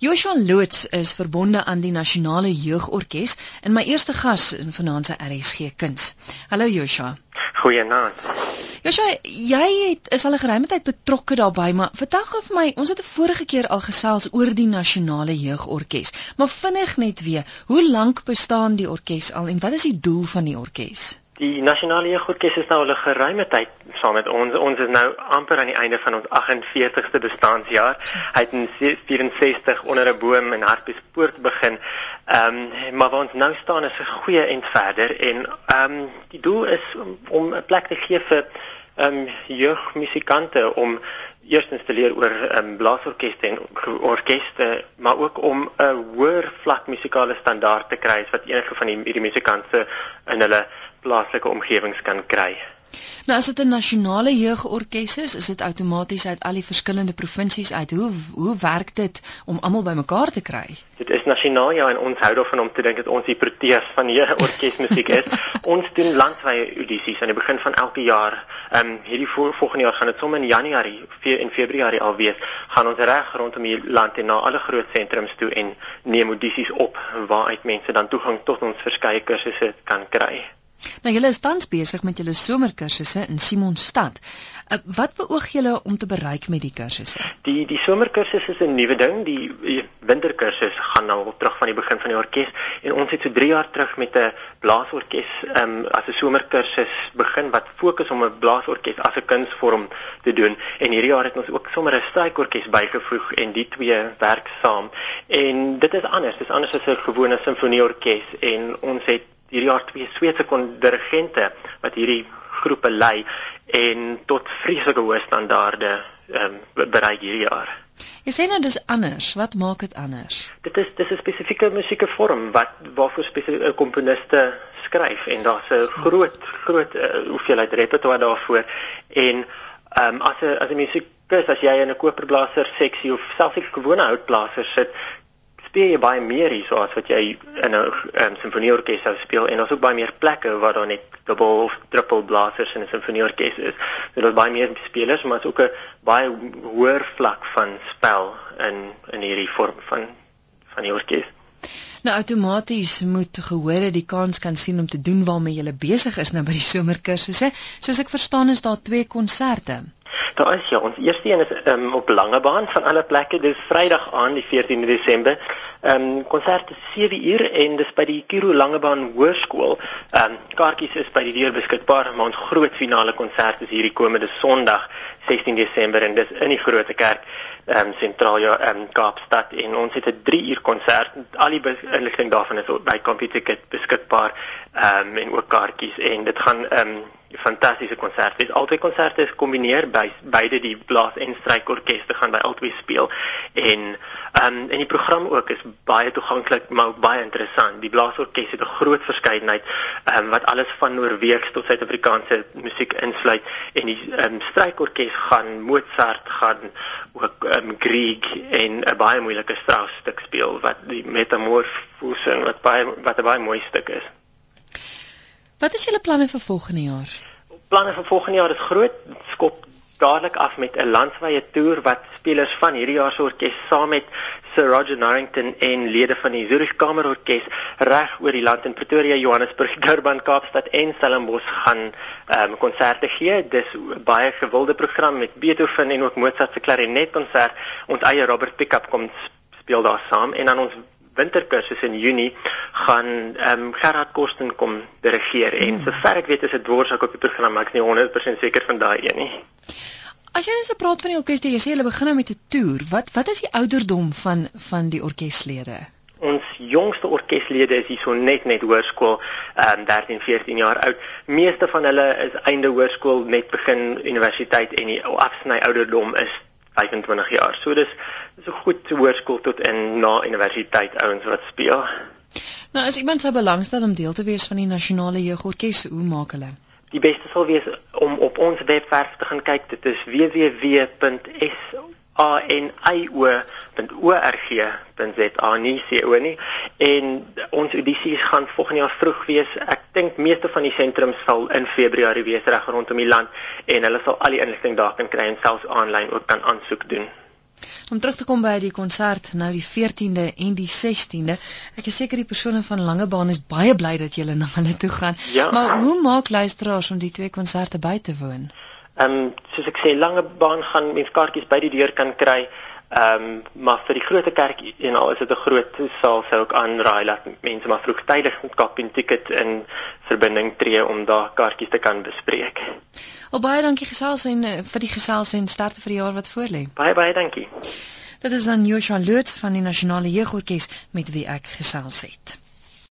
Joshua Loots is verbonde aan die Nasionale Jeugorkes en my eerste gas in vanaand se RSG Kuns. Hallo Joshua. Goeienaand. Joshua, jy het is al 'n geruime tyd betrokke daarbey, maar vertel gou vir my, ons het 'n vorige keer al gesels oor die Nasionale Jeugorkes, maar vinnig net weer, hoe lank bestaan die orkes al en wat is die doel van die orkes? Die Nasionale Jeugorkes is nou 'n geruime tyd saam met ons. Ons is nou amper aan die einde van ons 48ste bestaanjaar. Hy het in 64 onder 'n boom in Hartbeespoort begin. Ehm um, maar waar ons nou staan is 'n goeie end verder en ehm um, die doel is om 'n plek te gee vir ehm um, jeugmusikante om eerstens te leer oor ehm um, blaasorkeste en orkeste, maar ook om 'n hoër vlak musikale standaard te kry wat enige van die hierdie musikante in hulle plaaslike omgewings kan kry. Nou as dit 'n nasionale jeugorkes is, is dit outomaties uit al die verskillende provinsies uit. Hoe hoe werk dit om almal bymekaar te kry? Dit is nasionaal ja en ons hou daarvan om te dink dat ons die proteas van die orkesmusiek is. ons doen landwyse audisies aan die begin van elke jaar. Ehm um, hierdie vol volgende jaar gaan dit sommer in Januarie en Februarie al wees. Gaan ons reg rondom die land en na alle groot sentrums toe en neem audisies op waaruit mense dan toegang tot ons verskeie kursusse kan kry. Nou julle is tans besig met julle somerkursusse in Simonstad. Uh, wat beoog julle om te bereik met die kursusse? Die die somerkursus is 'n nuwe ding. Die, die winterkursus gaan nou terug van die begin van die orkes en ons het so 3 jaar terug met 'n blaasorkes um, as 'n somerkursus begin wat fokus om 'n blaasorkes as 'n kunsvorm te doen. En hierdie jaar het ons ook sommer 'n strykorkes bygevoeg en die twee werk saam. En dit is anders. Dit is anders as 'n gewone simfonieorkes en ons het hierdie jaar twee Sweedse dirigente wat hierdie groepe lei en tot vreeslike hoë standaarde ehm um, bereik hierdie jaar. Jy sê nou dis anders. Wat maak dit anders? Dit is dis 'n spesifieke musiekvorm wat waarvoor spesifieke komponiste skryf en daar's 'n groot groot uh, hoeveelheid repertoire daarvoor en ehm um, as 'n as 'n musikus as jy in 'n koperblaser seksie of selfs 'n gewone houtblaser sit, speel jy baie meer hierso as wat jy in 'n um, simfonieorkes sou speel en daar's ook baie meer plekke waar daar net dubbel of triple blasers in 'n simfonieorkes is. So daar's baie meer spelers, maar ook 'n baie hoër vlak van spel in in hierdie vorm van van die orkes. Nou outomaties moet gehore die kans kan sien om te doen waarmee jy besig is nou by die somerkursusse. Soos ek verstaan is daar twee konserte. Daar is ja, ons eerste een is um, op Langebaan van alle plekke, dis Vrydag aan die 14de Desember. Ehm um, konsert is 7 uur en dis by die Kiro Langebaan Hoërskool. Ehm um, kaartjies is by die deur beskikbaar, maar ons groot finale konsert is hierdie komende Sondag, 16 Desember en dis in die Grote Kerk ehm um, sentraal ja in um, Kaapstad en ons het 'n 3 uur konsert. Al die inligting daarvan is by Computicket beskikbaar ehm um, en ook kaartjies en dit gaan ehm um, fantastiese konsert. Dis albei konserte is kombineer by beide die blaas en strykorkeste gaan by albei speel en ehm um, en die program ook is baie toeganklik maar ook baie interessant. Die blaasorkes het 'n groot verskeidenheid ehm um, wat alles van Noorweegs tot Suid-Afrikaanse musiek insluit en die ehm um, strykorkes gaan Mozart gaan ook ehm um, Grieg en 'n baie moeilike Strauss stuk speel wat die Metamorphose wat baie wat 'n baie mooi stuk is. Wat is julle planne vir volgende jaar? Planne vir volgende jaar is groot. Skop dadelik af met 'n landwyse toer wat spelers van hierdie jaar se orkes saam met Sir Roger Norrington en lede van die Zurich Kamerorkes reg oor die land in Pretoria, Johannesburg, Durban, Kaapstad en Stellenbosch gaan ehm um, konserte gee. Dis 'n baie gewilde program met Beethoven en ook Mozart se klarinetkonsert. Ons eie Robert Pickup kom speel daar saam en dan ons winterkursus in Junie gaan ehm um, Gerard Kosten kom dirigeer en hmm. sover ek weet is dit dwarsak op die program maar ek is nie 100% seker van daai een nie. As jy nou so praat van die orkes, jy sê hulle begin nou met 'n toer. Wat wat is die ouderdom van van die orkeslede? Ons jongste orkeslede is hier so net net hoërskool, ehm um, 13, 14 jaar oud. Meeste van hulle is einde hoërskool, net begin universiteit en die afsny ouderdom is 25 jaar. So dis so goed hoërskool tot in na universiteit ouens wat speel. Nou as iemand sou belangstel om deel te wees van die nasionale jeugorkes, hoe maak hulle? Die beste sal wees om op ons webwerf te gaan kyk. Dit is www.sanio.org.za nie CO nie. En ons audisies gaan volgende jaar vroeg wees. Ek dink meeste van die sentrums sal in Februarie wees reg rondom die land en hulle sal al die inligting daar kan kry en selfs aanlyn ook kan aansoek doen. Om terug te kom by die konsert nou die 14de en die 16de. Ek is seker die persone van Langebaan is baie bly dat jy na hulle toe gaan. Ja. Maar hoe maak luisteraars om die twee konserte by te woon? Ehm um, soos ek sê, Langebaan gaan mense kaartjies by die deur kan kry. Ehm um, maar vir die groot kerk en al is dit 'n groot saal sou ek aanraai dat mense maar vroegtydig met kap en ticket in verbinding tree om daar kaartjies te kan bespreek. Al baie dankie gesels en uh, vir die gesels en sterkte vir die jaar wat voorlê. Baie baie dankie. Dit is dan Joshua Loots van die Nasionale Jeugorkes met wie ek gesels het.